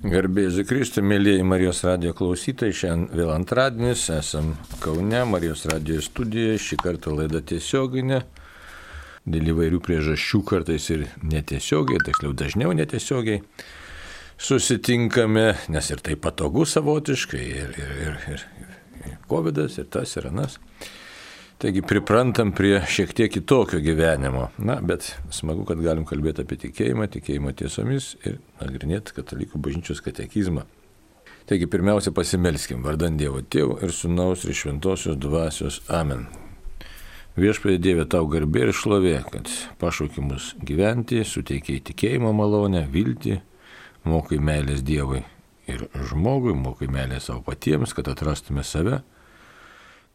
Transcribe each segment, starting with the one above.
Garbėsiu Kristui, mėlyjei Marijos radio klausytojai, šiandien vėl antradienis, esam Kaune, Marijos radio studijoje, šį kartą laida tiesioginė, dėl įvairių priežasčių kartais ir netiesiogiai, tiksliau dažniau netiesiogiai susitinkame, nes ir tai patogu savotiškai, ir, ir, ir, ir, ir COVID, ir tas, ir anas. Taigi priprantam prie šiek tiek kitokio gyvenimo. Na, bet smagu, kad galim kalbėti apie tikėjimą, tikėjimo tiesomis ir nagrinėti katalikų bažnyčios katekizmą. Taigi pirmiausia pasimelskim vardant Dievo Tėvų ir Sūnaus ir Šventosios Dvasios Amen. Viešpatie Dieve tau garbė ir šlovė, kad pašaukė mus gyventi, suteikiai tikėjimo malonę, viltį, mokai meilės Dievui ir žmogui, mokai meilės savo patiems, kad atrastume save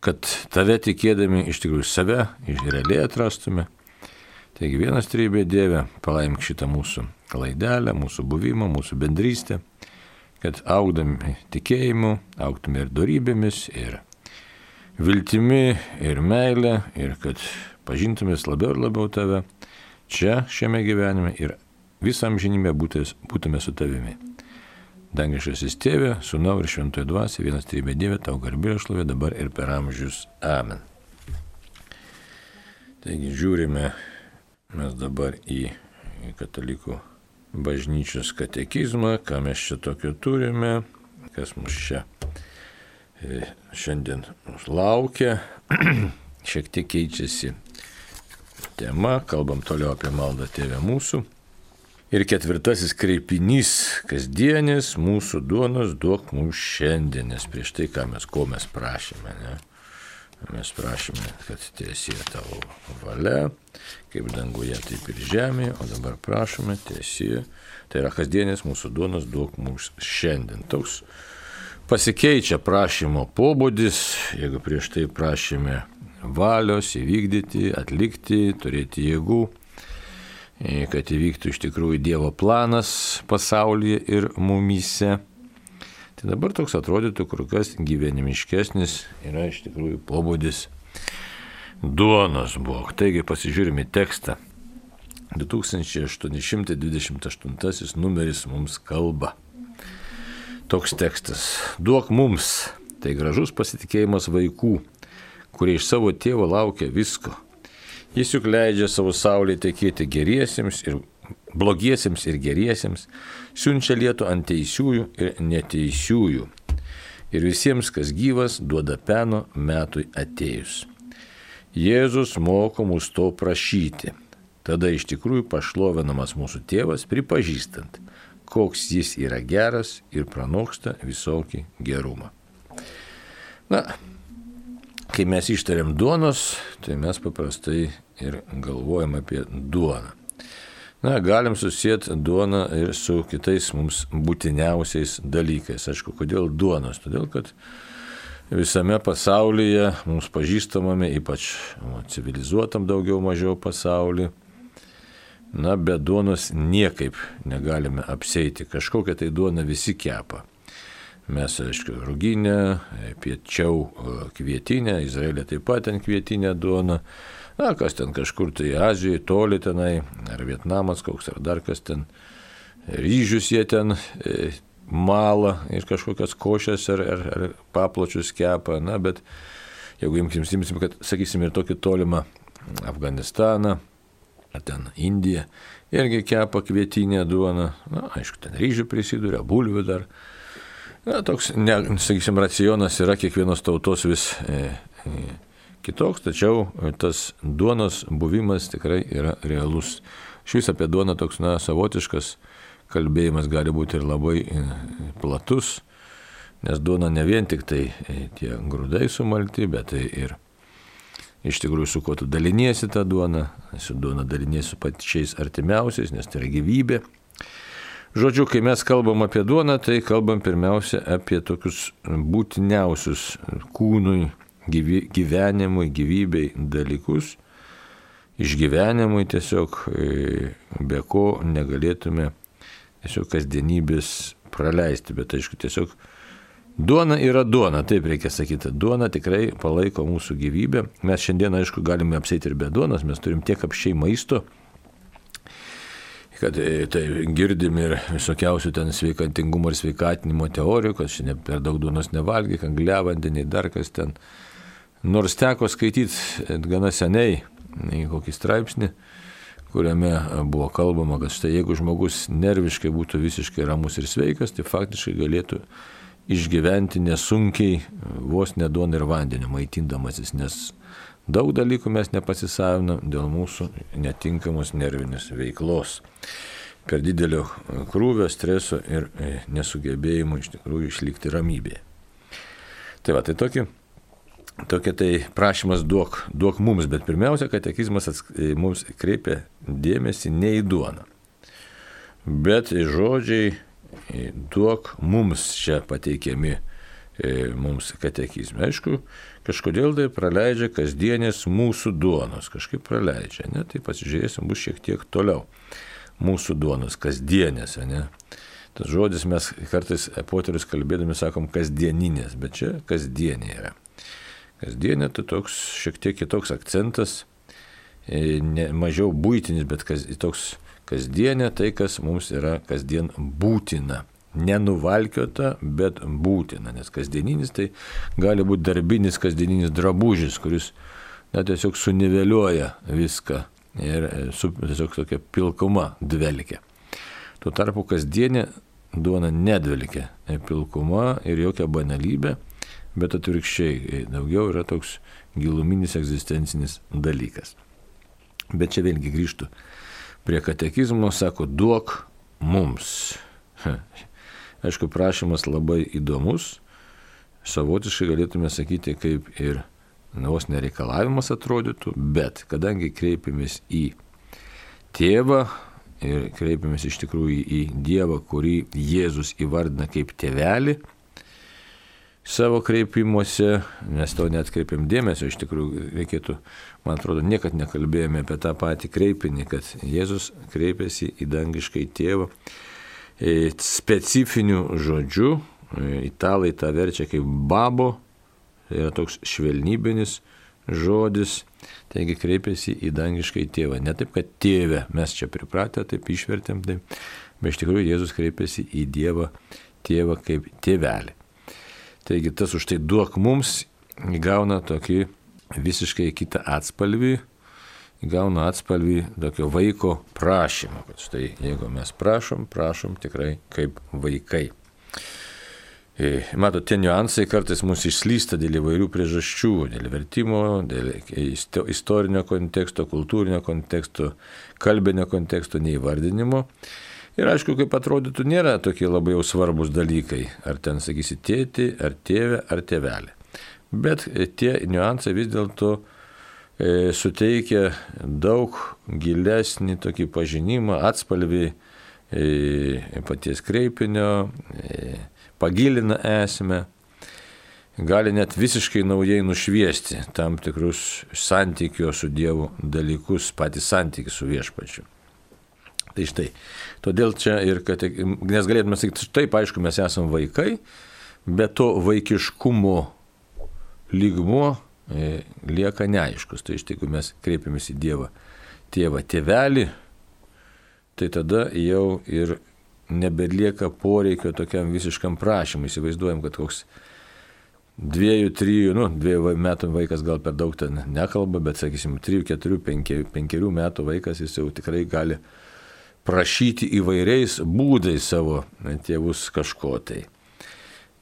kad tave tikėdami iš tikrųjų save realiai atrastume. Taigi vienas trybė Dieve, palaimk šitą mūsų laidelę, mūsų buvimą, mūsų bendrystę, kad augdami tikėjimu, auktume ir darybėmis, ir viltimi, ir meilė, ir kad pažintumės labiau ir labiau tave čia, šiame gyvenime ir visam žinime būtume su tavimi. Dangiškasis tėvė, sunau ir šventoji dvasia, vienas trybė Dieve, tau garbė ir šlovė dabar ir per amžius. Amen. Taigi žiūrime mes dabar į katalikų bažnyčios katekizmą, ką mes čia tokio turime, kas mus čia e, šiandien mus laukia. Šiek tiek keičiasi tema, kalbam toliau apie maldą tėvę mūsų. Ir ketvirtasis kreipinys - kasdienis mūsų duonos duok mums šiandien, nes prieš tai, mes, ko mes prašėme, ne? Mes prašėme, kad tiesie tavo valia, kaip danguje, taip ir žemėje, o dabar prašome tiesie. Tai yra kasdienis mūsų duonos duok mums šiandien. Toks pasikeičia prašymo pobūdis, jeigu prieš tai prašėme valios įvykdyti, atlikti, turėti jėgų kad įvyktų iš tikrųjų Dievo planas pasaulyje ir mumyse. Tai dabar toks atrodytų kur kas gyvenimiškesnis yra iš tikrųjų pobūdis duonos buvo. Taigi pasižiūrime tekstą. 2828 numeris mums kalba. Toks tekstas. Duok mums. Tai gražus pasitikėjimas vaikų, kurie iš savo tėvo laukia visko Jis juk leidžia savo saulė tekėti geriesiems ir blogiesiems ir geriesiems, siunčia lietų ant teisiųjų ir neteisiųjų. Ir visiems, kas gyvas, duoda peno metui atėjus. Jėzus moko mus to prašyti. Tada iš tikrųjų pašlovinamas mūsų tėvas, pripažįstant, koks jis yra geras ir pranoksta visokį gerumą. Na, kai mes ištariam duonos, tai mes paprastai ir galvojam apie duoną. Na, galim susijęti duoną ir su kitais mums būtiniausiais dalykais. Aišku, kodėl duonos? Todėl, kad visame pasaulyje, mums pažįstamame, ypač civilizuotam daugiau mažiau pasaulyje, na, be duonos niekaip negalime apseiti. Kažkokią tai duoną visi kepa. Mes, aišku, ruginę, piečiau kvietinę, Izraelė taip pat ten kvietinę duoną. Na, kas ten kažkur tai Azijoje, toli tenai, ar Vietnamas koks, ar dar kas ten, ryžius jie ten e, malą ir kažkokias košės ar, ar, ar papločius kepa, na, bet jeigu imkim, imsim, kad, sakysim, ir tokį tolimą Afganistaną, ar ten Indiją, irgi kepa kvietinę duoną, na, aišku, ten ryžių prisiduria, bulvių dar. Na, toks, ne, sakysim, racionas yra kiekvienos tautos vis e, e, kitoks, tačiau tas duonos buvimas tikrai yra realus. Šis apie duoną toks, na, savotiškas kalbėjimas gali būti ir labai e, platus, nes duona ne vien tik tai e, tie grūdai sumalti, bet tai ir iš tikrųjų su kuo tu daliniesi tą duoną, su duona daliniesi su pačiais artimiausiais, nes tai yra gyvybė. Žodžiu, kai mes kalbam apie duoną, tai kalbam pirmiausia apie tokius būtiniausius kūnui gyvi, gyvenimui, gyvybei dalykus, išgyvenimui tiesiog, e, be ko negalėtume tiesiog kasdienybės praleisti, bet aišku, tiesiog duona yra duona, taip reikia sakyti, duona tikrai palaiko mūsų gyvybę. Mes šiandien, aišku, galime apsėti ir be duonos, mes turim tiek apšiai maisto. kad e, tai girdim ir visokiausių ten sveikantingumo ir sveikatinimo teorijų, kad šiandien per daug duonos nevalgyk, angliavandeniai, dar kas ten. Nors teko skaityti e, gana seniai kokį straipsnį, kuriame buvo kalbama, kad štai jeigu žmogus nerviškai būtų visiškai ramus ir sveikas, tai faktiškai galėtų išgyventi nesunkiai vos neduon ir vandeniu maitindamasis, nes daug dalykų mes nepasisavinam dėl mūsų netinkamos nervinės veiklos. Per didelio krūvio, streso ir e, nesugebėjimo iš tikrųjų išlikti ramybėje. Tai va, tai tokia tokia tai prašymas duok, duok mums, bet pirmiausia, katekizmas ats, e, mums kreipia dėmesį ne į duoną, bet į žodžiai e, duok mums čia pateikiami e, mums katekizme. Aišku, kažkodėl tai praleidžia kasdienės mūsų duonos, kažkaip praleidžia, ne? tai pasižiūrėsim, bus šiek tiek toliau. Mūsų duonos, kasdienės, ne? Tas žodis mes kartais poterius kalbėdami sakom kasdieninės, bet čia kasdienė yra. Kasdienė tai toks šiek tiek kitoks akcentas, e, ne, mažiau būtinis, bet kas, toks kasdienė tai, kas mums yra kasdien būtina. Nenuvalkiota, bet būtina, nes kasdieninis tai gali būti darbinis kasdieninis drabužis, kuris na, tiesiog suniveliuoja viską ir e, su, tiesiog tokia pilkuma dvelkia. Tuo tarpu kasdienė duona nedvelkia pilkuma ir jokia banalybė, bet atvirkščiai e, daugiau yra toks giluminis egzistencinis dalykas. Bet čia vėlgi grįžtų prie katekizmo, sako, duok mums. Aišku, prašymas labai įdomus, savotiškai galėtume sakyti, kaip ir vos nereikalavimas atrodytų, bet kadangi kreipiamės į tėvą ir kreipiamės iš tikrųjų į Dievą, kurį Jėzus įvardina kaip tėvelį, savo kreipimuose, mes to netkreipiam dėmesio, iš tikrųjų reikėtų, man atrodo, niekad nekalbėjome apie tą patį kreipinį, kad Jėzus kreipėsi į dangiškai tėvą e, specifiniu žodžiu, e, italai tą verčia kaip babo, tai yra toks švelnybinis žodis, taigi kreipėsi į dangiškai tėvą. Ne taip, kad tėvę mes čia pripratę, taip išvertėm, taip, bet iš tikrųjų Jėzus kreipėsi į Dievą tėvą kaip tėvelį. Taigi tas už tai duok mums įgauna tokį visiškai kitą atspalvį, įgauna atspalvį tokio vaiko prašymo. Kad štai jeigu mes prašom, prašom tikrai kaip vaikai. E, Matot, tie niuansai kartais mūsų išslysta dėl įvairių priežasčių, dėl vertimo, dėl istorinio konteksto, kultūrinio konteksto, kalbinio konteksto neįvardinimo. Ir aišku, kaip atrodytų, nėra tokie labai jau svarbus dalykai, ar ten, sakysi, tėti, ar tėvė, ar tėvelė. Bet tie niuansai vis dėlto e, suteikia daug gilesnį tokį pažinimą, atspalvį e, paties kreipinio, e, pagilina esmę, gali net visiškai naujai nušviesti tam tikrus santykio su Dievu dalykus, patį santykį su viešpačiu. Tai štai, todėl čia ir, kad, nes galėtume sakyti, taip, aišku, mes esame vaikai, bet to vaikiškumo lygmuo e, lieka neaiškus. Tai iš tikrųjų mes kreipiamės į Dievą, tėvą, tėvelį, tai tada jau ir nebelieka poreikio tokiam visiškam prašymui. Įsivaizduojam, kad koks dviejų, trijų, nu, dviejų metų vaikas gal per daug ten nekalba, bet, sakysim, trijų, keturių, penkerių, metų vaikas jis jau tikrai gali prašyti įvairiais būdais savo tėvus kažko tai.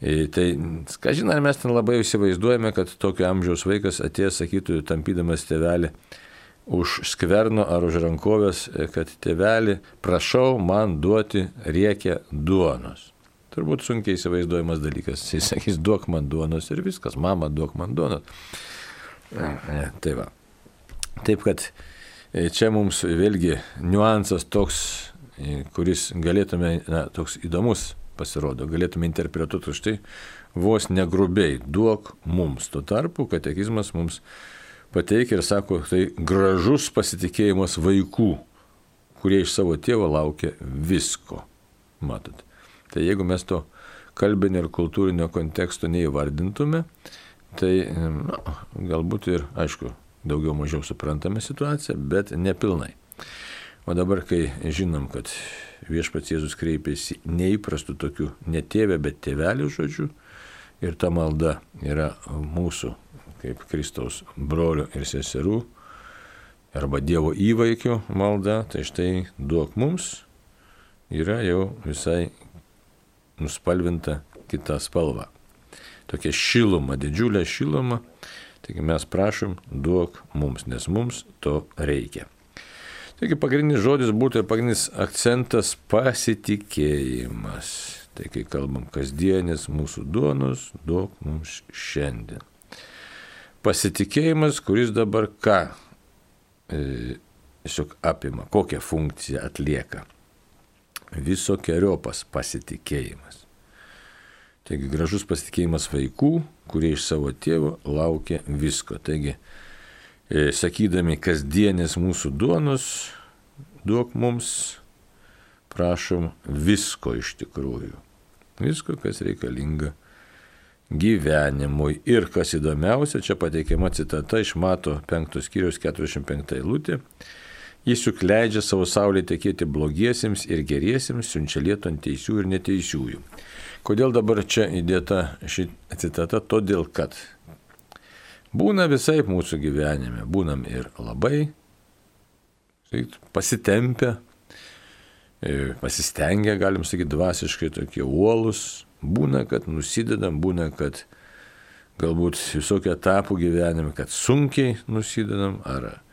E, tai, ką žinai, mes ten labai įsivaizduojame, kad tokio amžiaus vaikas atėjęs sakytų, tampydamas tėvelį už skverno ar už rankovės, e, kad tėvelį prašau man duoti riekę duonos. Turbūt sunkiai įsivaizduojamas dalykas. Jis sakys, duok man duonos ir viskas, mama, duok man duonos. E, tai va. Taip kad čia mums vėlgi niuansas toks, e, kuris galėtume, na, toks įdomus pasirodo, galėtume interpretuoti štai vos negrubiai, duok mums. Tuo tarpu katekizmas mums pateikia ir sako, tai gražus pasitikėjimas vaikų, kurie iš savo tėvo laukia visko. Matot. Tai jeigu mes to kalbinio ir kultūrinio konteksto neįvardintume, tai na, galbūt ir, aišku, daugiau mažiau suprantame situaciją, bet nepilnai. O dabar, kai žinom, kad viešpats Jėzus kreipėsi neįprastų tokių ne tėvė, bet tėvelių žodžių ir ta malda yra mūsų kaip Kristaus brolių ir seserų arba Dievo įvaikių malda, tai štai duok mums yra jau visai nuspalvinta kita spalva. Tokia šiluma, didžiulė šiluma. Taigi mes prašom, duok mums, nes mums to reikia. Taigi pagrindinis žodis būtų ir pagrindinis akcentas pasitikėjimas. Tai kai kalbam kasdienis mūsų duonos, duok mums šiandien. Pasitikėjimas, kuris dabar ką e, tiesiog apima, kokią funkciją atlieka. Visokiojopas pasitikėjimas. Taigi gražus pasitikėjimas vaikų, kurie iš savo tėvo laukia visko. Taigi E, sakydami kasdienės mūsų duonos, duok mums, prašom, visko iš tikrųjų. Visko, kas reikalinga gyvenimui. Ir kas įdomiausia, čia pateikiama citata iš Mato 5 skyriaus 45 eilutė. Jis juk leidžia savo saulė tekėti blogiesiems ir geriesiems, siunčia lietų ant teisių ir neteisiųjų. Kodėl dabar čia įdėta ši citata? Todėl, kad Būna visai mūsų gyvenime, būnam ir labai pasitempę, e, pasistengę, galim sakyti, dvasiškai tokie uolus, būna, kad nusidedam, būna, kad galbūt visokių etapų gyvenime, kad sunkiai nusidedam, ar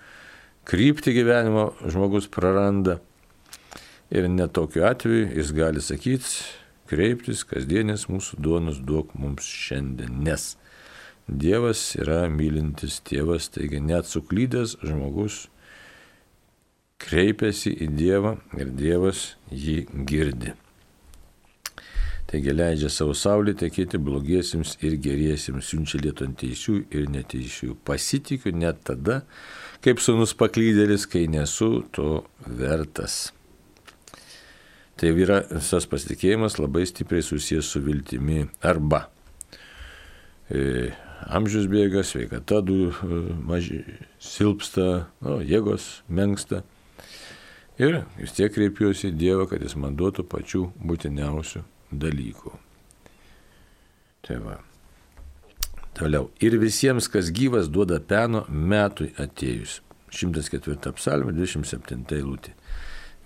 krypti gyvenimo žmogus praranda. Ir netokiu atveju jis gali sakyti, kreiptis, kasdienės mūsų duonos duok mums šiandien, nes Dievas yra mylintis tėvas, taigi net suklydęs žmogus kreipiasi į Dievą ir Dievas jį girdi. Taigi leidžia savo saulį tekėti blogiesiems ir geriesiems, siunčia lietų ant teisių ir neteisių. Pasitikiu net tada, kaip sunus paklydėlis, kai nesu to vertas. Tai yra visas pasitikėjimas labai stipriai susijęs su viltimi arba e, amžius bėga, sveikata du e, maži, silpsta, nu, jėgos menksta. Ir vis tiek kreipiuosi Dievą, kad jis man duotų pačių būtiniausių dalykų. Tai va. Toliau. Ir visiems, kas gyvas, duoda peno metui atėjus. 104 psalmė, 27 eilutė.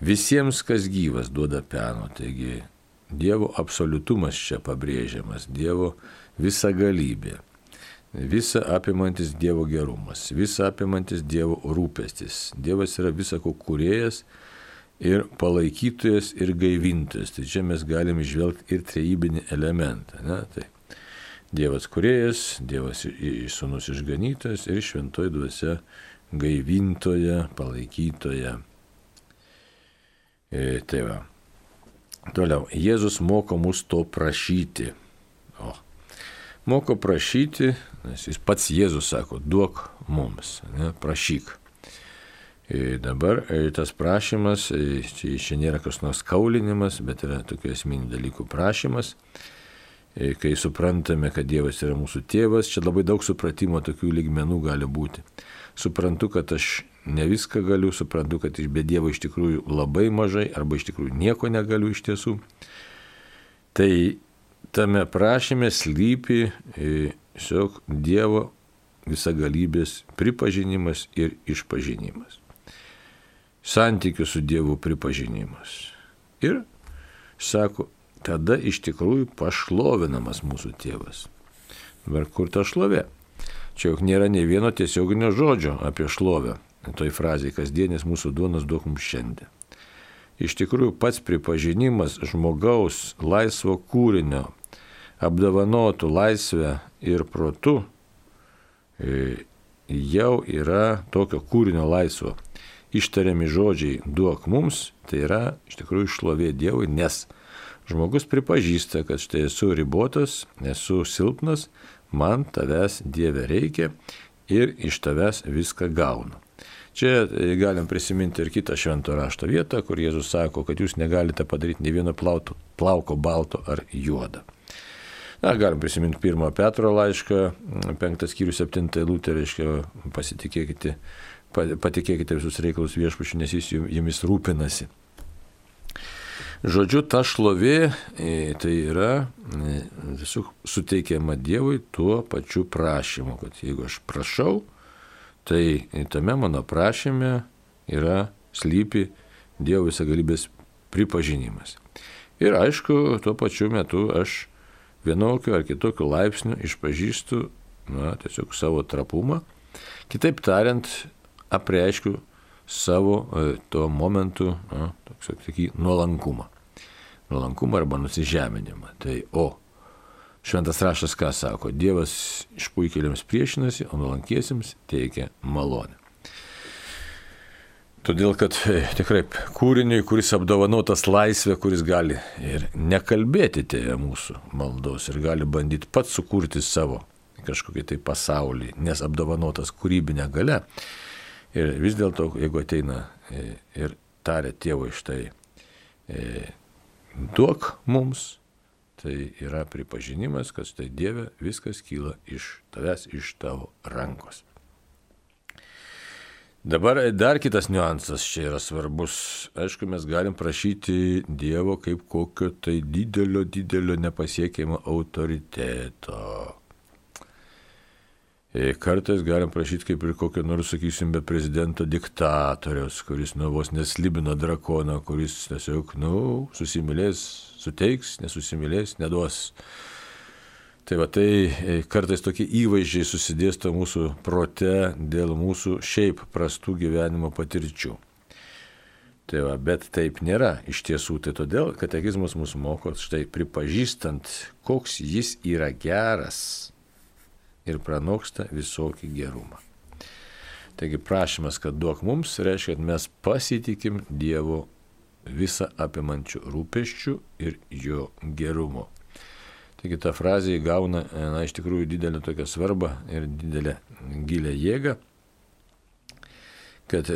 Visiems, kas gyvas, duoda peno. Taigi Dievo absoliutumas čia pabrėžiamas, Dievo visagalybė visa apimantis Dievo gerumas, visa apimantis Dievo rūpestis. Dievas yra visako kuriejas ir palaikytojas ir gaivintojas. Tai čia mes galime išvelgti ir trejybinį elementą. Ne? Tai Dievas kuriejas, Dievas sunus išganytojas ir šventoji dvasia gaivintoja, palaikytoja. E, tai va. Toliau, Jėzus moko mus to prašyti. O, moko prašyti, nes jis pats Jėzus sako, duok mums, ne, prašyk. Ir dabar ir tas prašymas, čia, čia nėra kas nors kaulinimas, bet yra tokių esminių dalykų prašymas. Ir kai suprantame, kad Dievas yra mūsų tėvas, čia labai daug supratimo tokių lygmenų gali būti. Suprantu, kad aš ne viską galiu, suprantu, kad be Dievo iš tikrųjų labai mažai arba iš tikrųjų nieko negaliu iš tiesų. Tai tame prašyme slypi tiesiog Dievo visagalybės pripažinimas ir išpažinimas. Santykių su Dievu pripažinimas. Ir sako, tada iš tikrųjų pašlovinamas mūsų tėvas. Dabar kur ta šlovė? Čia juk nėra ne vieno tiesioginio žodžio apie šlovę. Toj frazėje kasdienės mūsų duonas duok mums šiandien. Iš tikrųjų pats pripažinimas žmogaus laisvo kūrinio apdovanotų laisvę ir protu, e, jau yra tokio kūrinio laisvo. Ištariami žodžiai duok mums, tai yra iš tikrųjų šlovė Dievui, nes žmogus pripažįsta, kad štai esu ribotas, esu silpnas, man tavęs Dieve reikia ir iš tavęs viską gaunu. Čia e, galim prisiminti ir kitą švento rašto vietą, kur Jėzus sako, kad jūs negalite padaryti ne vieno plauto, plauko balto ar juodo. Na, galim prisiminti pirmą Petro laišką, penktas skyrius, septintą eilutę, reiškia, pasitikėkite patikėkite visus reikalus viešpačiu, nes jis jumis rūpinasi. Žodžiu, ta šlovė e, tai yra e, tiesiog suteikiama Dievui tuo pačiu prašymu, kad jeigu aš prašau, tai tame mano prašyme yra slypi Dievo visagalybės pripažinimas. Ir aišku, tuo pačiu metu aš vienokiu ar kitokiu laipsniu išpažįstu na, tiesiog savo trapumą. Kitaip tariant, apreiškiu savo e, tuo momentu, na, toks, sakyk, nuolankumą. Nuolankumą arba nusižeminimą. Tai o, šventas rašas ką sako, Dievas išpuikėliams priešinasi, o nuolankiesiems teikia malonę. Todėl, kad e, tikrai kūriniui, kuris apdovanotas laisvė, kuris gali ir nekalbėti tėje mūsų maldos ir gali bandyti pats sukurti savo kažkokį tai pasaulį, nes apdovanotas kūrybinė gale. Ir vis dėlto, jeigu ateina e, ir taria tėvui štai, e, duok mums, tai yra pripažinimas, kad štai Dieve viskas kyla iš tavęs, iš tavo rankos. Dabar dar kitas niuansas čia yra svarbus. Aišku, mes galim prašyti Dievo kaip kokio tai didelio, didelio nepasiekiamo autoriteto. E, kartais galim prašyti kaip ir kokio nors, sakysim, be prezidento diktatoriaus, kuris nu vos neslibino drakoną, kuris tiesiog, nu, susimylės, suteiks, nesusimylės, neduos. Tai va tai e, kartais tokie įvaizdžiai susidėsto mūsų prote dėl mūsų šiaip prastų gyvenimo patirčių. Tai va, bet taip nėra iš tiesų. Tai todėl katekizmas mus moko, štai pripažįstant, koks jis yra geras ir pranoksta visokį gerumą. Taigi prašymas, kad duok mums, reiškia, kad mes pasitikim Dievo visą apimančių rūpeščių ir jo gerumo. Taigi ta frazė įgauna, na, iš tikrųjų didelę tokią svarbą ir didelę gilę jėgą, kad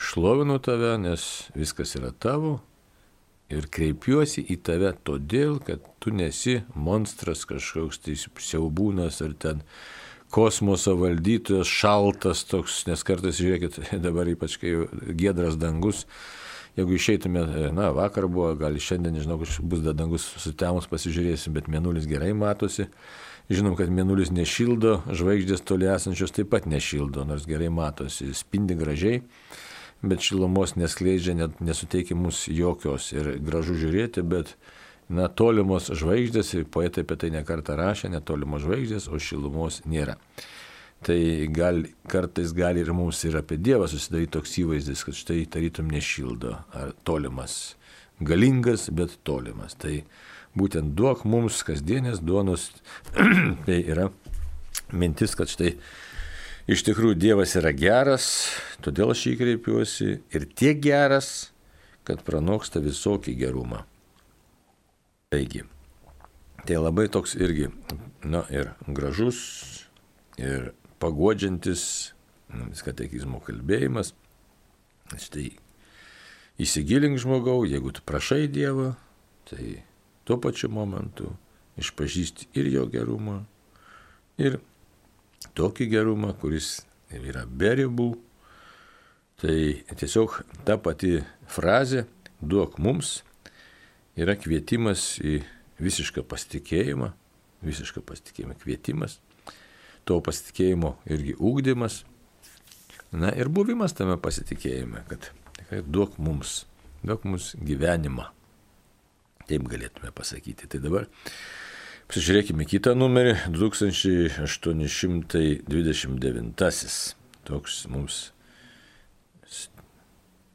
šlovinu tave, nes viskas yra tavo ir kreipiuosi į tave todėl, kad tu nesi monstras kažkoks tai siaubūnas ar ten kosmoso valdytojas, šaltas toks, nes kartais, žiūrėkit, dabar ypač kai giedras dangus, jeigu išeitume, na, vakar buvo, gal šiandien, nežinau, bus dar dangus sutemus, pasižiūrėsim, bet mėnulis gerai matosi. Žinom, kad mėnulis nešildo, žvaigždės toli esančios taip pat nešildo, nors gerai matosi, spindi gražiai, bet šilumos neskleidžia, net nesuteikia mums jokios ir gražu žiūrėti, bet na, tolimos žvaigždės, poetai apie tai nekartą rašė, netolimos žvaigždės, o šilumos nėra tai gal, kartais gali ir mums ir apie Dievą susidaryti toks įvaizdis, kad štai tarytum nešildo ar tolimas. Galingas, bet tolimas. Tai būtent duok mums kasdienės duonos, tai yra mintis, kad štai iš tikrųjų Dievas yra geras, todėl aš jį kreipiuosi ir tiek geras, kad pranoksta visokį gerumą. Taigi, tai labai toks irgi, na ir gražus, ir pagodžiantis nu, katekizmo kalbėjimas. Štai įsigilink žmogau, jeigu tu prašai Dievą, tai tuo pačiu momentu išpažįsti ir jo gerumą, ir tokį gerumą, kuris yra be ribų. Tai tiesiog ta pati frazė duok mums yra kvietimas į visišką pasitikėjimą, visišką pasitikėjimą kvietimas to pasitikėjimo irgi ūkdymas. Na ir buvimas tame pasitikėjime, kad tikrai duok mums, duok mums gyvenimą. Taip galėtume pasakyti. Tai dabar pasižiūrėkime kitą numerį, 2829. Toks mums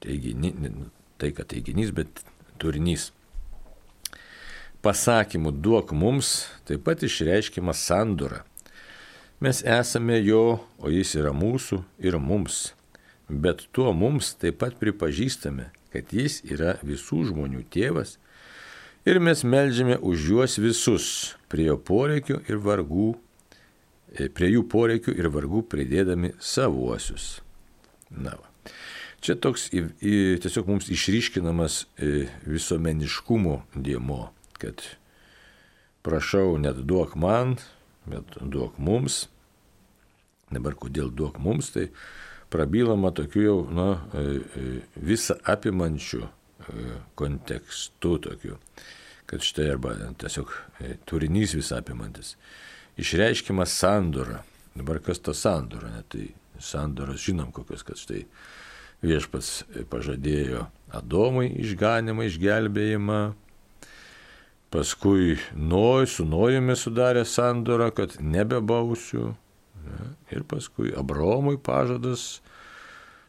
teiginys, tai kad teiginys, bet turinys. Pasakymų duok mums taip pat išreiškima sandūra Mes esame jo, o jis yra mūsų ir mums. Bet tuo mums taip pat pripažįstame, kad jis yra visų žmonių tėvas ir mes melžiame už juos visus, prie jo poreikių ir vargų, e, prie jų poreikių ir vargų pridėdami savuosius. Na, va. Čia toks į, į, tiesiog mums išryškinamas e, visuomeniškumo dėmo, kad prašau, net duok man, bet duok mums. Dabar kodėl duok mums, tai prabylama tokiu jau na, visą apimančiu kontekstu tokiu, kad štai arba tiesiog turinys visą apimantis. Išreiškima sandora. Dabar kas ta sandora? Ne? Tai sandoras žinom kokios, kad štai viešpats pažadėjo Adomui išganimą, išgelbėjimą, paskui Noj, su Nojumi sudarė sandorą, kad nebebausiu, ne? ir paskui Abromui pažadas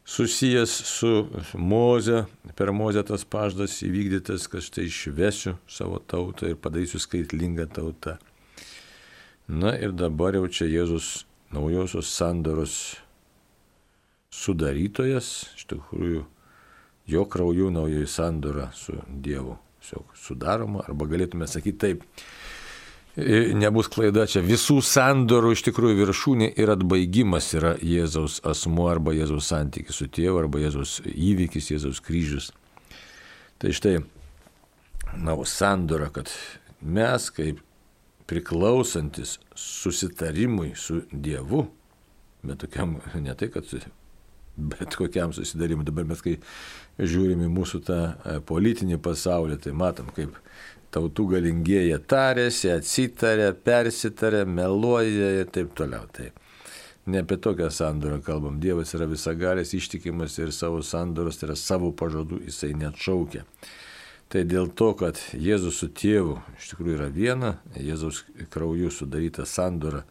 susijęs su Moze, per Moze tas pažadas įvykdytas, kad štai išvesiu savo tautą ir padarysiu skaitlingą tautą. Na ir dabar jau čia Jėzus naujosios sandoros sudarytojas, iš tikrųjų jo krauju naujoji sandora su Dievu sudaroma, arba galėtume sakyti taip, nebus klaida čia, visų sandorų iš tikrųjų viršūnė ir atbaigimas yra Jėzaus asmuo arba Jėzaus santykis su tėvu arba Jėzaus įvykis, Jėzaus kryžius. Tai štai, na, sandora, kad mes kaip priklausantis susitarimui su Dievu, bet tokiam ne tai, kad bet kokiam susidarimui. Dabar mes kai žiūrim į mūsų tą e, politinį pasaulį, tai matom, kaip tautų galingieji tarėsi, atsitarė, persitarė, meluoja ir taip toliau. Tai ne apie tokią sandorą kalbam. Dievas yra visagalis, ištikimas ir savo sandoros, tai yra savo pažadų, jisai neatšaukia. Tai dėl to, kad Jėzus su tėvu iš tikrųjų yra viena, Jėzaus krauju sudaryta sandora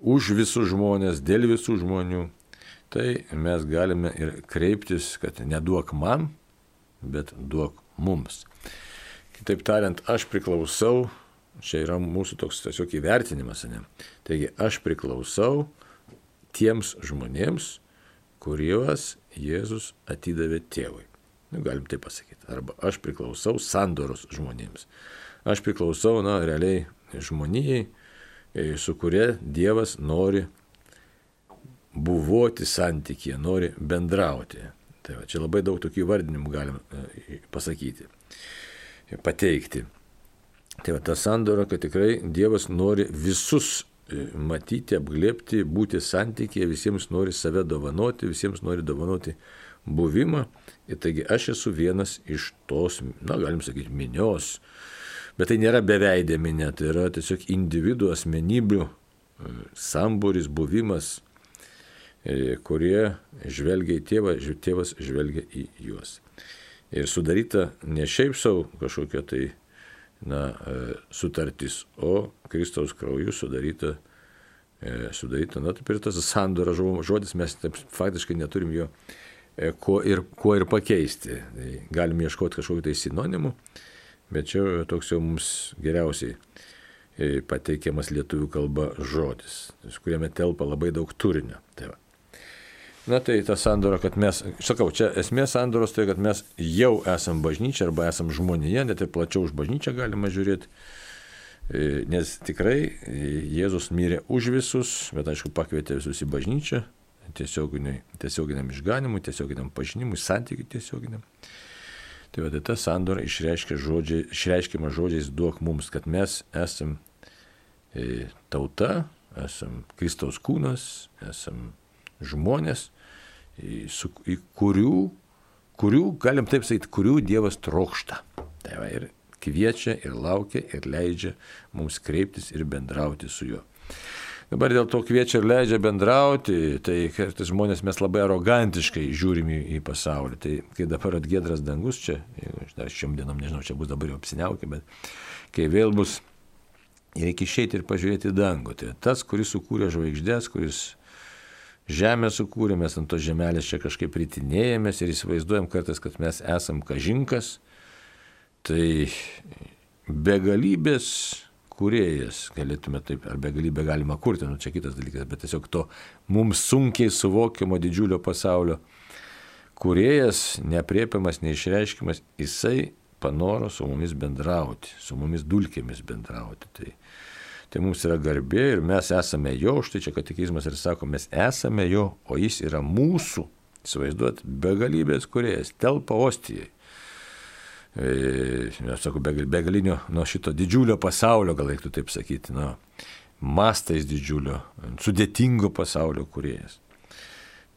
už visus žmonės, dėl visų žmonių, tai mes galime ir kreiptis, kad neduok man, bet duok mums. Kitaip tariant, aš priklausau, čia yra mūsų toks tiesiog įvertinimas, ne? Taigi aš priklausau tiems žmonėms, kuriuos Jėzus atidavė tėvui. Nu, galim tai pasakyti. Arba aš priklausau sandoros žmonėms. Aš priklausau, na, realiai žmonijai, e, su kuria Dievas nori buvoti santykėje, nori bendrauti. Tai va, čia labai daug tokių vardinimų galim e, pasakyti, pateikti. Tai va, ta sandora, kad tikrai Dievas nori visus e, matyti, apglėpti, būti santykėje, visiems nori save dovanoti, visiems nori dovanoti buvimą. Ir taigi aš esu vienas iš tos, na, galim sakyti, minios. Bet tai nėra beveidė minė, tai yra tiesiog individų asmenybių e, sambūris, buvimas kurie žvelgia į tėvą, tėvas žvelgia į juos. Ir sudaryta ne šiaip savo kažkokia tai na, e, sutartis, o Kristaus krauju sudaryta, e, sudaryta na, taip ir tas sandora žodis, mes taip, faktiškai neturim jo ko ir, ko ir pakeisti. Tai galim ieškoti kažkokiu tai sinonimu, bet čia toks jau mums geriausiai pateikiamas lietuvių kalba žodis, kuriame telpa labai daug turinio. Tai va. Na tai ta sandora, kad mes, sakau, čia esmė sandoros tai, kad mes jau esam bažnyčia arba esam žmonėje, net ir plačiau už bažnyčią galima žiūrėti. E, nes tikrai Jėzus mirė už visus, bet aišku pakvietė visus į bažnyčią, tiesioginiam, tiesioginiam išganimui, tiesioginiam pažinimui, santykiui tiesioginiam. Tai va, tai ta sandora išreiškia žodžiai, išreiškima žodžiais duok mums, kad mes esam e, tauta, esam Kristaus kūnas, esam žmonės, su, į kurių, kurių, galim taip sakyti, kurių Dievas trokšta. Tai va, ir kviečia, ir laukia, ir leidžia mums kreiptis ir bendrauti su juo. Dabar dėl to kviečia ir leidžia bendrauti, tai kartais žmonės mes labai arogantiškai žiūrim į, į pasaulį. Tai kai dabar atgėdras dangus čia, dar šiom dienom, nežinau, čia bus dabar jau apsiniaukia, bet kai vėl bus, reikia išeiti ir pažiūrėti dangų. Tai tas, kuris sukūrė žvaigždės, kuris žemę sukūrė, mes ant to žemelės čia kažkaip pritinėjomės ir įsivaizduojam kartais, kad mes esam kažinkas, tai begalybės kuriejas, galėtume taip, ar begalybę galima kurti, nu čia kitas dalykas, bet tiesiog to mums sunkiai suvokiamo didžiulio pasaulio kuriejas, nepriepiamas, neišreiškimas, jisai panoro su mumis bendrauti, su mumis dulkėmis bendrauti. Tai tai mums yra garbė ir mes esame jo, štai čia katekizmas ir sako, mes esame jo, o jis yra mūsų, įsivaizduot, begalybės kuriejas, telpa ostijai. E, sakau, begalinio nuo šito didžiulio pasaulio, gal reiktų taip sakyti, nuo mastais didžiulio, sudėtingo pasaulio kuriejas.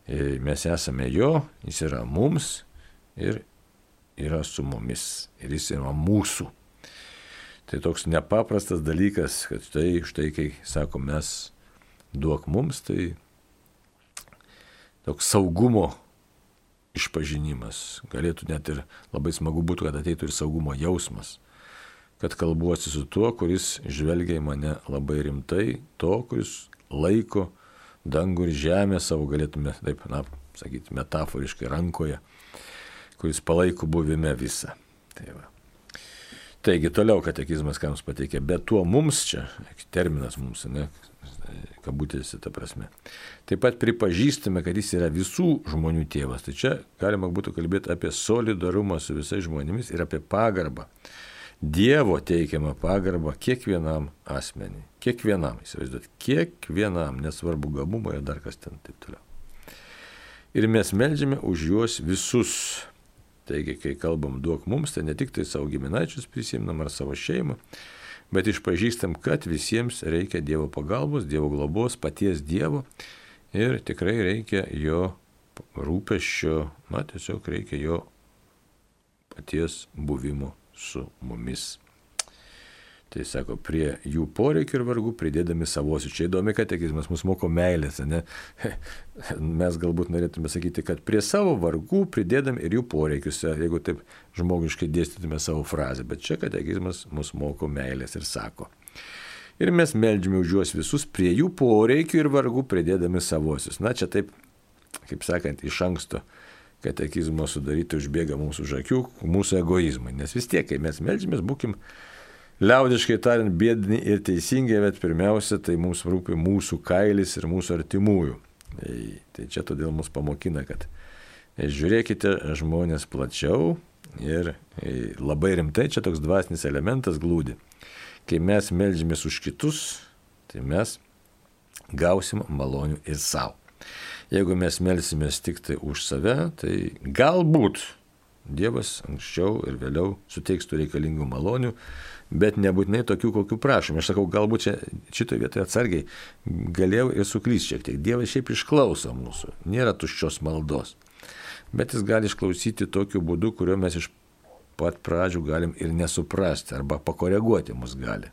e, mes esame jo, jis yra mums ir yra su mumis ir jis yra mūsų. Tai toks nepaprastas dalykas, kad štai, štai kai sako mes duok mums, tai toks saugumo išpažinimas. Galėtų net ir labai smagu būtų, kad ateitų ir saugumo jausmas. Kad kalbuosi su tuo, kuris žvelgia į mane labai rimtai, to, kuris laiko dangų ir žemę savo, galėtume taip, na, sakyti, metaforiškai rankoje, kuris palaiko buvime visą. Tai va. Taigi toliau katekizmas, ką mums pateikė, bet tuo mums čia, terminas mums, ne, kabutėse ta prasme. Taip pat pripažįstame, kad jis yra visų žmonių tėvas. Tai čia galima būtų kalbėti apie solidarumą su visais žmonėmis ir apie pagarbą. Dievo teikiamą pagarbą kiekvienam asmeniui. Kiekvienam, įsivaizduot, kiekvienam, nesvarbu gabumo ir dar kas ten taip toliau. Ir mes melžiame už juos visus. Taigi, kai kalbam duok mums, tai ne tik tai savo giminaičius prisimnam ar savo šeimą, bet išpažįstam, kad visiems reikia Dievo pagalbos, Dievo globos, paties Dievo ir tikrai reikia jo rūpeščio, na tiesiog reikia jo paties buvimo su mumis. Tai sako, prie jų poreikių ir vargų pridėdami savosius. Čia įdomi katekizmas, mus moko meilės, ne? Mes galbūt norėtume sakyti, kad prie savo vargų pridėdami ir jų poreikius, jeigu taip žmogiškai dėstytume savo frazę. Bet čia katekizmas mus moko meilės ir sako. Ir mes melžiame už juos visus prie jų poreikių ir vargų pridėdami savosius. Na, čia taip, kaip sakant, iš anksto katekizmo sudaryti užbėga mūsų už akių, mūsų egoizmai. Nes vis tiek, kai mes melžiamės, būkim liaudiškai tariant, bėdini ir teisingai, bet pirmiausia, tai mums rūpi mūsų kailis ir mūsų artimųjų. Tai, tai čia todėl mus pamokina, kad žiūrėkite žmonės plačiau ir labai rimtai čia toks dvasinis elementas glūdi. Kai mes melžiamės už kitus, tai mes gausim malonių ir savo. Jeigu mes melsimės tik tai už save, tai galbūt Dievas anksčiau ir vėliau suteiks tų reikalingų malonių, bet nebūtinai tokių, kokių prašome. Aš sakau, galbūt čia šitoje vietoje atsargiai galėjau ir suklysti šiek tiek. Dievas šiaip išklauso mūsų, nėra tuščios maldos. Bet jis gali išklausyti tokiu būdu, kuriuo mes iš pat pradžių galim ir nesuprasti arba pakoreguoti mus gali.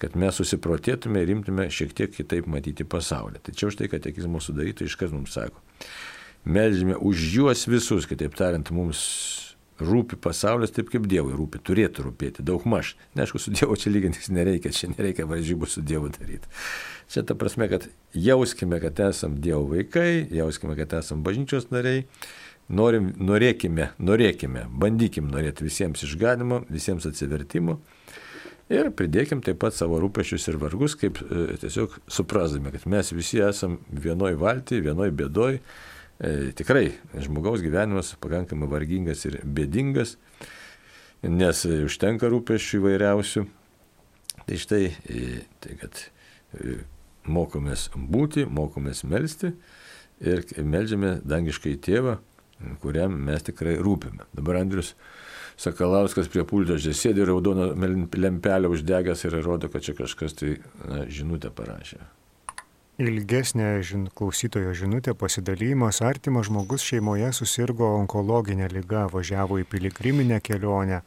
Kad mes susiprotėtume ir imtume šiek tiek kitaip matyti pasaulį. Tai čia už tai, kad tekizmo sudarytojai iškart mums sako. Melžime už juos visus, kitaip tariant, mums rūpi pasaulis taip, kaip Dievui rūpi, turėtų rūpėti, daug maž. Neaišku, su Dievu čia lygintis nereikia, čia nereikia varžybų su Dievu daryti. Čia ta prasme, kad jauskime, kad esam Dievo vaikai, jauskime, kad esam bažnyčios nariai, norim, norėkime, norėkime, bandykim norėti visiems išganimo, visiems atsivertimo. Ir pridėkim taip pat savo rūpešius ir vargus, kaip e, tiesiog suprasdami, kad mes visi esam vienoj valty, vienoj bėdoj, tikrai žmogaus gyvenimas pakankamai vargingas ir bėdingas, nes užtenka rūpeščių įvairiausių. Tai štai, e, tai kad e, mokomės būti, mokomės melstį ir melžiame dangiškai tėvą, kuriam mes tikrai rūpime. Dabar Andrius Sakalauskas prie pulto sėdi raudoną lempelę uždegęs ir rodo, kad čia kažkas tai na, žinutę parašė. Ilgesnė žin, klausytojo žinutė pasidalymas. Artimas žmogus šeimoje susirgo onkologinę lygą, važiavo į piligriminę kelionę,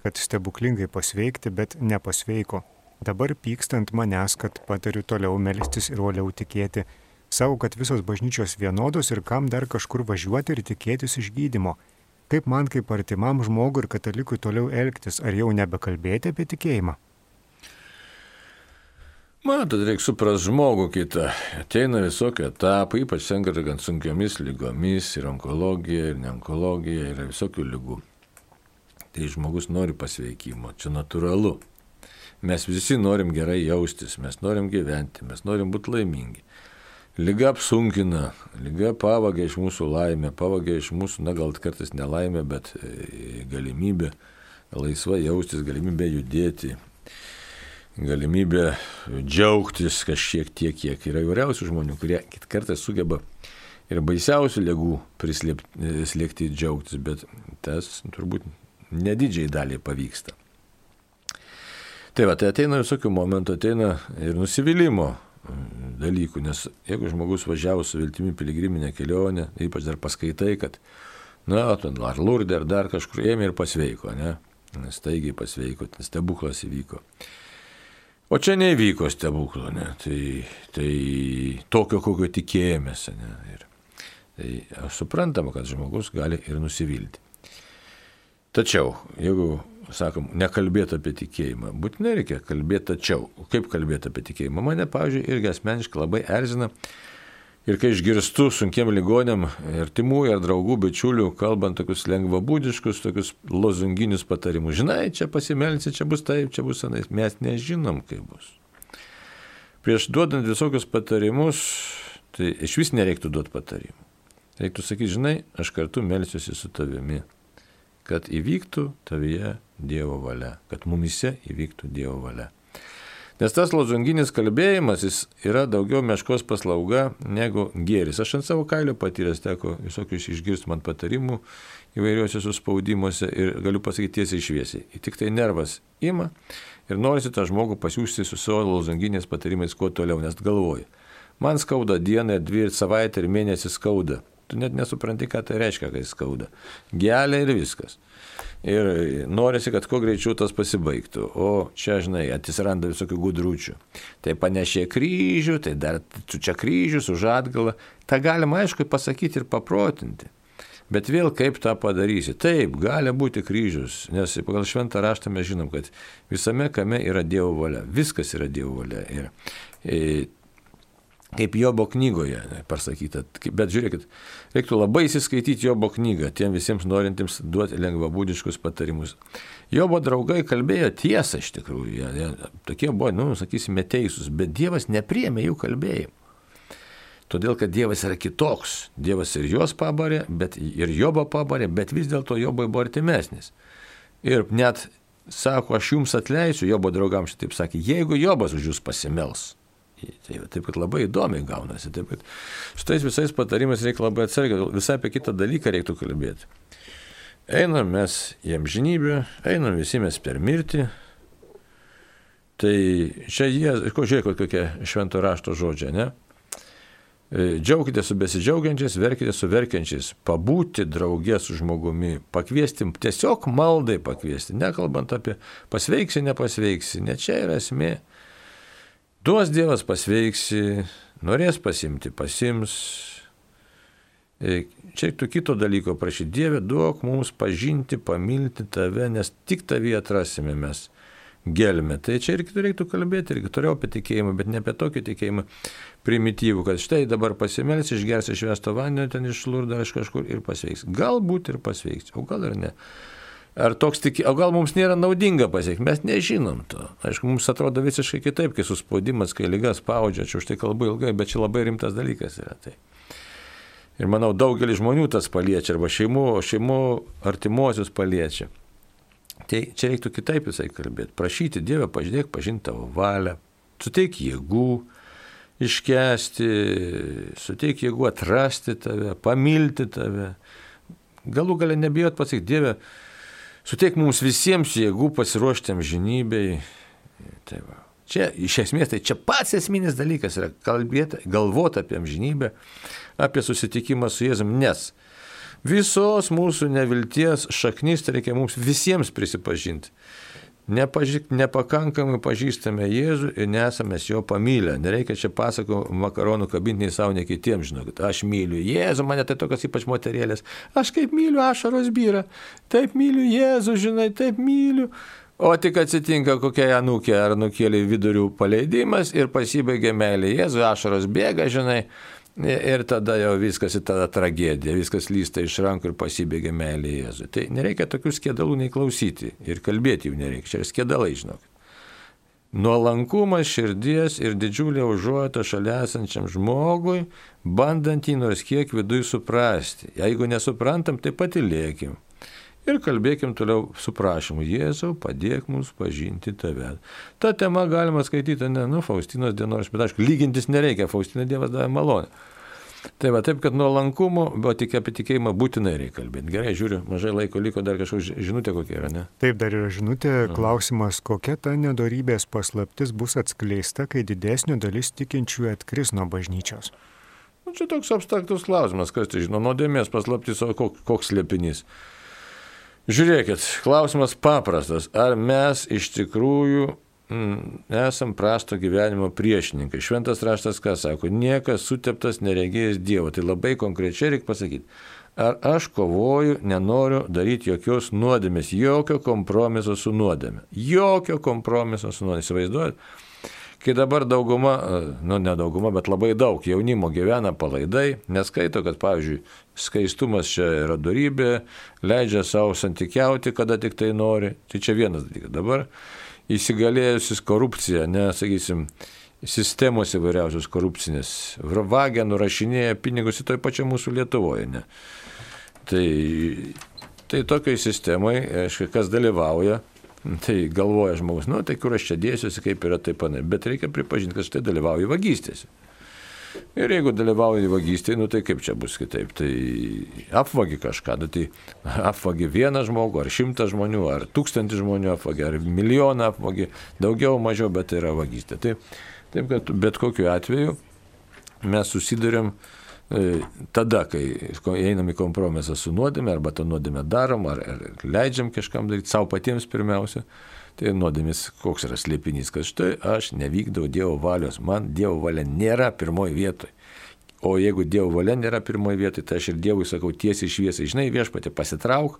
kad stebuklingai pasveikti, bet nepasveiko. Dabar pykstant manęs, kad patariu toliau melstis ir uoliau tikėti. Savo, kad visos bažnyčios vienodos ir kam dar kažkur važiuoti ir tikėtis išgydymo. Kaip man kaip artimam žmogui ir katalikui toliau elgtis, ar jau nebekalbėti apie tikėjimą? Matot, reikia suprasti žmogų kitą. Ateina visokie etapai, ypač sergant sunkiomis lygomis, ir onkologija, ir neonkologija, yra visokių lygų. Tai žmogus nori pasveikimo, čia natūralu. Mes visi norim gerai jaustis, mes norim gyventi, mes norim būti laimingi. Liga apsunkina, liga pavagia iš mūsų laimę, pavagia iš mūsų, na gal kartais nelaimę, bet e, galimybę laisvai jaustis, galimybę judėti, galimybė džiaugtis kažkiek tiek, kiek yra įvairiausių žmonių, kurie kartais sugeba ir baisiausių lygų prislėgti džiaugtis, bet tas turbūt nedidžiai daliai pavyksta. Tai va, tai ateina visokių momentų, ateina ir nusivylimų dalykų, nes jeigu žmogus važiavo su viltimi piligriminę kelionę, ypač dar paskaitai, kad, na, ar lurdė, ar dar kažkur ėmė ir pasveiko, ne? Nes taigiai pasveiko, stebuklas įvyko. O čia nevyko stebuklo, ne? Tai, tai tokio, kokio tikėjomės, ne? Ir, tai suprantama, kad žmogus gali ir nusivilti. Tačiau, jeigu sakom, nekalbėti apie tikėjimą. Būtinai reikia kalbėti tačiau. Kaip kalbėti apie tikėjimą? Mane, pavyzdžiui, irgi asmeniškai labai erzina. Ir kai išgirstu sunkiem ligonėm ir timų, ir draugų, bičiulių, kalbant tokius lengvabūdiškus, tokius lozunginius patarimus. Žinai, čia pasimelsi, čia bus taip, čia bus anais. Mes nežinom, kaip bus. Prieš duodant visokius patarimus, tai iš vis nereiktų duoti patarimų. Reiktų sakyti, žinai, aš kartu melsiuosi su tavimi kad įvyktų tavyje Dievo valia, kad mumise įvyktų Dievo valia. Nes tas lozunginis kalbėjimas jis yra daugiau meškos paslauga negu gėris. Aš ant savo kailio patyręs teko visokius išgirsti man patarimų įvairiuose suspaudimuose ir galiu pasakyti tiesiai išviesiai. Tik tai nervas ima ir norisi tą žmogų pasiūsti su savo lozunginiais patarimais kuo toliau, nes galvoju. Man skauda dieną, dvi savaitę ir mėnesį skauda. Tu net nesupranti, ką tai reiškia, kai skauda. Gelia ir viskas. Ir norisi, kad kuo greičiau tas pasibaigtų. O čia, žinai, atsiranda visokių gudručių. Tai panešė kryžių, tai dar tu čia kryžius už atgalą. Ta galima, aišku, pasakyti ir paprotinti. Bet vėl kaip tą padarysi? Taip, gali būti kryžius, nes pagal šventą raštą mes žinom, kad visame kame yra Dievo valia. Viskas yra Dievo valia. Ir, ir kaip Jobo knygoje pasakyta. Bet žiūrėkit, reiktų labai įsiskaityti Jobo knygą tiem visiems norintiems duoti lengvabūdiškus patarimus. Jobo draugai kalbėjo tiesą iš tikrųjų, jie, jie, tokie buvo, nu, sakysime, teisūs, bet Dievas nepriemė jų kalbėjimų. Todėl, kad Dievas yra kitoks. Dievas ir juos pabarė, bet ir Jobo pabarė, bet vis dėlto Jobai buvo artimesnis. Ir net sako, aš jums atleisiu, Jobo draugams šitaip sakė, jeigu Jobas už jūs pasimels Tai taip, kad labai įdomiai gaunasi. Taip, kad šitais visais patarimais reikia labai atsargiai, visai apie kitą dalyką reiktų kalbėti. Einam mes į amžinybę, einam visi mes per mirtį. Tai čia jie, ko žiūrėk, kokie švento rašto žodžiai, ne? E, džiaukite su besidžiaugiančiais, verkite su verkiančiais, pabūti draugė su žmogumi, pakviesti, tiesiog maldai pakviesti, nekalbant apie pasveiksi, nepasveiksi, ne čia yra esmė. Duos Dievas pasveiksi, norės pasimti, pasims. E, čia reiktų kito dalyko prašyti. Dieve, duok mums pažinti, pamilti tave, nes tik tavį atrasime mes gelmę. Tai čia irgi reiktų kalbėti, irgi turėjau apie tikėjimą, bet ne apie tokį tikėjimą primityvų, kad štai dabar pasimels, išgers išvesto vandenį ten iš lurdo iš kažkur ir pasveiks. Galbūt ir pasveiks, o gal ir ne. Ar toks tik, o gal mums nėra naudinga pasiekti, mes nežinom to. Aišku, mums atrodo visiškai kitaip, kai suspaudimas, kai lygas spaudžia, čia už tai kalbu ilgai, bet čia labai rimtas dalykas yra tai. Ir manau, daugelį žmonių tas paliečia, arba šeimų, šeimų artimuosius paliečia. Tai čia reiktų kitaip visai kalbėti. Prašyti Dievę, pažiūrėk, pažinti tavo valią, suteik jėgų iškesti, suteik jėgų atrasti tave, pamilti tave. Galų galę nebijot pasakyti, Dieve, Suteik mums visiems jėgų pasiruošti amžinybei. Tai va. Čia iš esmės tai čia pats esminis dalykas yra kalbėti, galvoti apie amžinybę, apie susitikimą su Jėzum, nes visos mūsų nevilties šaknis tai reikia mums visiems prisipažinti. Nepažik, nepakankamai pažįstame Jėzų ir nesame jo pamylę. Nereikia čia pasako makaronų kabinti nei savo, nei kitiems, žinokit. Aš myliu Jėzų, mane tai tokios ypač moterėlės. Aš kaip myliu ašaros vyra. Taip myliu Jėzų, žinai, taip myliu. O tik atsitinka kokia anūkė ar nukėlė vidurių paleidimas ir pasibaigia meilė. Jėzų ašaros bėga, žinai. Ir tada jau viskas į tada tragedija, viskas lysta iš rankų ir pasibėgia meilė Jėzui. Tai nereikia tokių skėdalų nei klausyti ir kalbėti jų nereikia. Čia yra skėdalai, žinok. Nuolankumas širdies ir didžiulė užuojata šalia esančiam žmogui, bandant jį nors kiek viduje suprasti. Jeigu nesuprantam, tai patilėkim. Ir kalbėkim toliau su prašymu, Jėzau, padėk mums pažinti tave. Ta tema galima skaityti, ne, nu, Faustinos dienos, bet aišku, lygintis nereikia, Faustina Dievas davė malonę. Tai va taip, kad nuolankumo, bet tik apie tikėjimą būtinai reikia kalbėti. Gerai, žiūriu, mažai laiko liko, dar kažkokia žinutė kokia yra, ne? Taip, dar yra žinutė, klausimas, kokia ta nedorybės paslaptis bus atskleista, kai didesnio dalis tikinčių atkris nuo bažnyčios. Nu, čia toks abstraktus klausimas, kas tai žino, nuodėmės paslaptis, o koks, koks slėpinys. Žiūrėkit, klausimas paprastas. Ar mes iš tikrųjų mm, esam prasto gyvenimo priešininkai. Šventas raštas ką sako, niekas suteptas neregėjęs Dievo. Tai labai konkrečiai reikia pasakyti. Ar aš kovoju, nenoriu daryti jokios nuodėmės, jokio kompromiso su nuodėmė. Jokio kompromiso su nuodėmė. Įsivaizduojat? Kai dabar dauguma, nu ne dauguma, bet labai daug jaunimo gyvena palaidai, neskaito, kad, pavyzdžiui, skaistumas čia yra darybė, leidžia savo santykiauti, kada tik tai nori. Tai čia vienas dalykas. Dabar įsigalėjusis korupcija, nesakysim, sistemos įvairiausios korupcinės, vagia, nurašinėja pinigus į toj pačioj mūsų Lietuvoje. Ne? Tai, tai tokiai sistemai, aišku, kas dalyvauja, tai galvoja žmogus, nu tai kur aš čia dėsiuosi, kaip yra taip panai, bet reikia pripažinti, kad štai dalyvauja vagystėse. Ir jeigu dalyvauji vagystėje, nu tai kaip čia bus kitaip, tai apvagi kažką, nu, tai apvagi vieną žmogų, ar šimtą žmonių, ar tūkstantį žmonių apvagi, ar milijoną apvagi, daugiau, mažiau, bet tai yra vagystė. Tai, taip, kad bet kokiu atveju mes susidurėm e, tada, kai einam į kompromisą su nuodėme, arba tą nuodėmę darom, ar, ar leidžiam kažkam daryti, savo patiems pirmiausia, Tai nuodėmis koks yra slėpinys, kad štai aš nevykdau Dievo valios, man Dievo valia nėra pirmoji vietoje. O jeigu Dievo valia nėra pirmoji vietoje, tai aš ir Dievui sakau tiesiai šviesiai, žinai, viešpatė pasitrauk,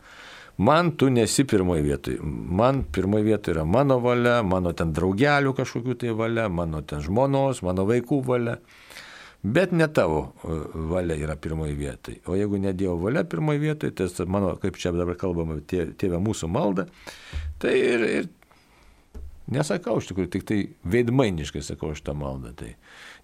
man tu nesi pirmoji vietoje. Man pirmoji vietoje yra mano valia, mano ten draugelių kažkokių tai valia, mano ten žmonos, mano vaikų valia. Bet ne tavo e, valia yra pirmoji vietoje. O jeigu ne Dievo valia pirmoji vietoje, tai mano, kaip čia dabar kalbama, tėvė mūsų malda, tai ir, ir Nesakau iš tikrųjų, tik tai veidmainiškai sakau šitą maldą. Tai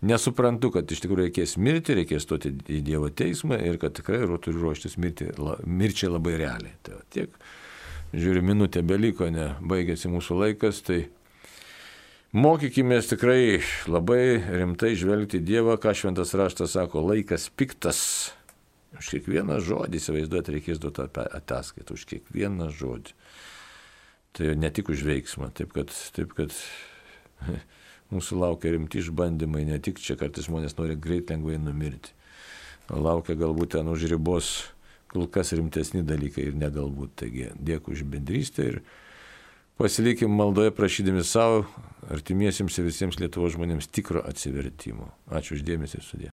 nesuprantu, kad iš tikrųjų reikės mirti, reikės stoti į Dievo teismą ir kad tikrai turiu ruoštis mirti, la, mirčiai labai realiai. Tai va, tiek, žiūriu, minutė beliko, ne, baigėsi mūsų laikas, tai mokykime tikrai labai rimtai žvelgti Dievą, ką šventas raštas sako, laikas piktas. Už kiekvieną žodį, įsivaizduoti, reikės duoti ataskaitą, už kiekvieną žodį. Tai ne tik už veiksmą, taip kad, taip kad mūsų laukia rimti išbandymai, ne tik čia kartais žmonės nori greit lengvai numirti. Laukia galbūt ten už ribos kol kas rimtesni dalykai ir negalbūt. Taigi dėkui už bendrystę ir pasilikim maldoje prašydami savo, artimiesiems ir visiems Lietuvos žmonėms tikro atsivertimo. Ačiū uždėmesi ir sudė.